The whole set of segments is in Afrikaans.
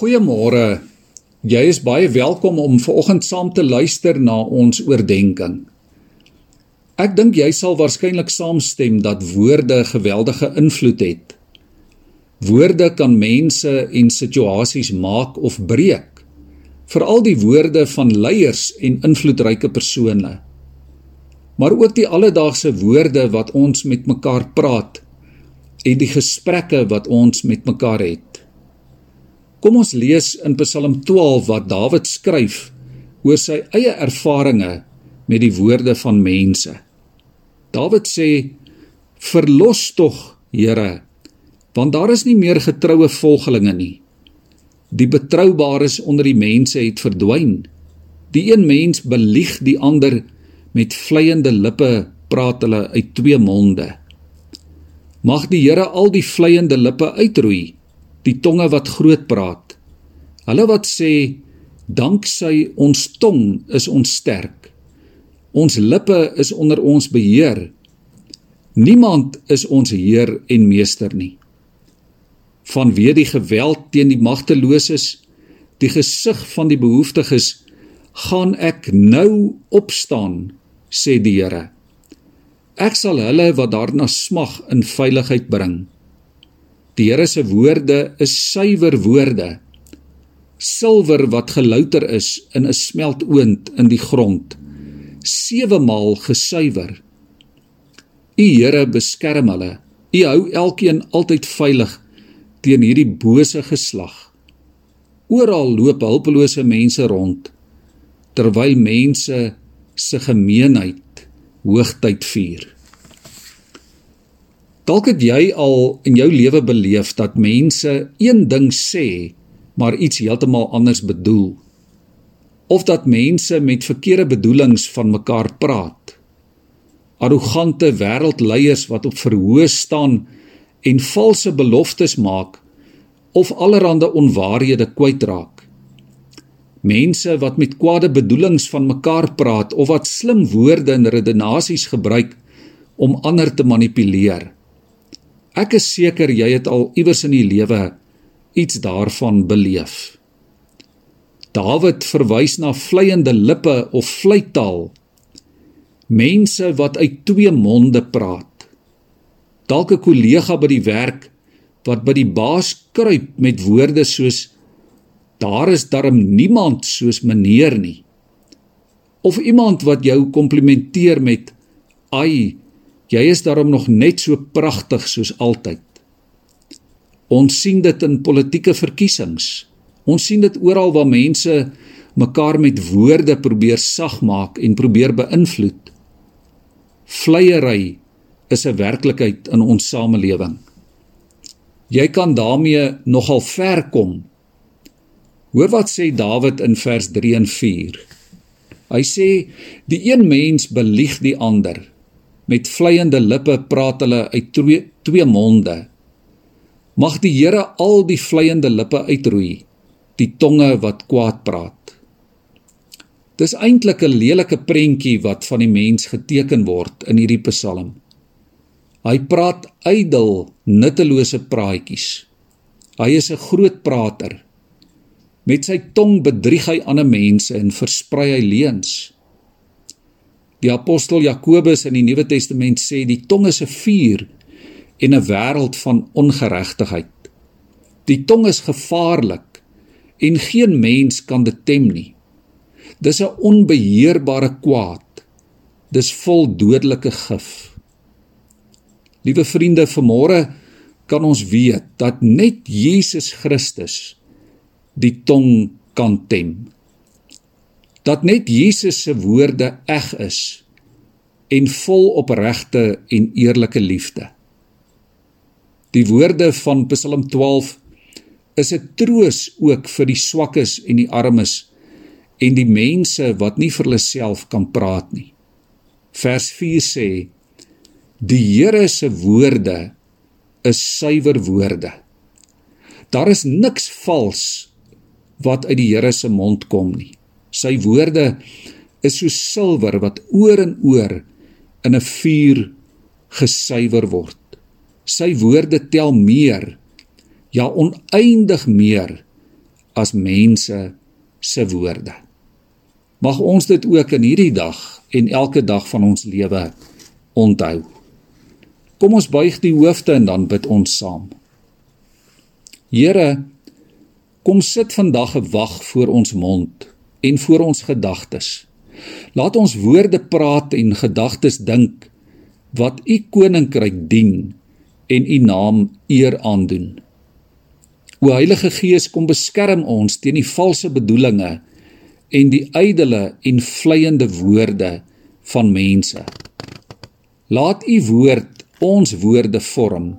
Goeiemôre. Jy is baie welkom om vanoggend saam te luister na ons oordeenking. Ek dink jy sal waarskynlik saamstem dat woorde geweldige invloed het. Woorde kan mense en situasies maak of breek. Veral die woorde van leiers en invloedryke persone. Maar ook die alledaagse woorde wat ons met mekaar praat en die gesprekke wat ons met mekaar het. Kom ons lees in Psalm 12 wat Dawid skryf oor sy eie ervarings met die woorde van mense. Dawid sê: "Verlos tog, Here, want daar is nie meer getroue volgelinge nie. Die betroubares onder die mense het verdwyn. Die een mens belieg die ander met vleiende lippe praat hulle uit twee monde. Mag die Here al die vleiende lippe uitroei." Die tonge wat groot praat. Hulle wat sê danksy ons tong is ons sterk. Ons lippe is onder ons beheer. Niemand is ons heer en meester nie. Vanweë die geweld teen die magteloses, die gesig van die behoeftiges, gaan ek nou opstaan, sê die Here. Ek sal hulle wat daarna smag in veiligheid bring. Die Here se woorde is suiwer woorde. Silwer wat gelouter is in 'n smeltoond in die grond. Sewe maal gesuiwer. U Here beskerm hulle. U hou elkeen altyd veilig teen hierdie bose geslag. Oral loop hulpelose mense rond terwyl mense se gemeenheid hoogtyd vier. Dalk het jy al in jou lewe beleef dat mense een ding sê, maar iets heeltemal anders bedoel. Of dat mense met verkeerde bedoelings van mekaar praat. Arrogante wêreldleiers wat op verhoog staan en valse beloftes maak of allerlei onwaarhede kwytraak. Mense wat met kwade bedoelings van mekaar praat of wat slim woorde en redenasies gebruik om ander te manipuleer. Ek is seker jy het al iewers in die lewe iets daarvan beleef. Dawid verwys na vleiende lippe of vleitaal. Mense wat uit twee monde praat. Dalk 'n kollega by die werk wat by die baas kruip met woorde soos daar is darm niemand soos meneer nie. Of iemand wat jou komplimenteer met ai Jy is daarom nog net so pragtig soos altyd. Ons sien dit in politieke verkiesings. Ons sien dit oral waar mense mekaar met woorde probeer sagmaak en probeer beïnvloed. Vleiery is 'n werklikheid in ons samelewing. Jy kan daarmee nogal ver kom. Hoor wat sê Dawid in vers 3 en 4. Hy sê die een mens belieg die ander met vleiende lippe praat hulle uit twee, twee monde. Mag die Here al die vleiende lippe uitroei, die tonge wat kwaad praat. Dis eintlik 'n lelike prentjie wat van die mens geteken word in hierdie Psalm. Hy praat ydel, nuttelose praatjies. Hy is 'n groot prater. Met sy tong bedrieg hy ander mense en versprei hy leuns. Die apostel Jakobus in die Nuwe Testament sê die tong is 'n vuur en 'n wêreld van ongeregtigheid. Die tong is gevaarlik en geen mens kan dit tem nie. Dis 'n onbeheerbare kwaad. Dis vol dodelike gif. Liewe vriende, vanmôre kan ons weet dat net Jesus Christus die tong kan tem dat net Jesus se woorde eg is en vol opregte en eerlike liefde. Die woorde van Psalm 12 is 'n troos ook vir die swakkes en die armes en die mense wat nie vir hulle self kan praat nie. Vers 4 sê: Die Here se woorde is suiwer woorde. Daar is niks vals wat uit die Here se mond kom nie. Sy woorde is so silwer wat oor en oor in 'n vuur gesuiwer word. Sy woorde tel meer, ja oneindig meer as mense se woorde. Mag ons dit ook in hierdie dag en elke dag van ons lewe onthou. Kom ons buig die hoofde en dan bid ons saam. Here, kom sit vandag 'n wag voor ons mond en voor ons gedagtes. Laat ons woorde praat en gedagtes dink wat u koninkryk dien en u naam eer aandoen. O Heilige Gees, kom beskerm ons teen die valse bedoelinge en die ydelle en vleiende woorde van mense. Laat u woord ons woorde vorm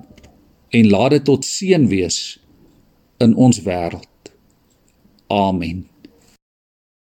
en laat dit tot seën wees in ons wêreld. Amen.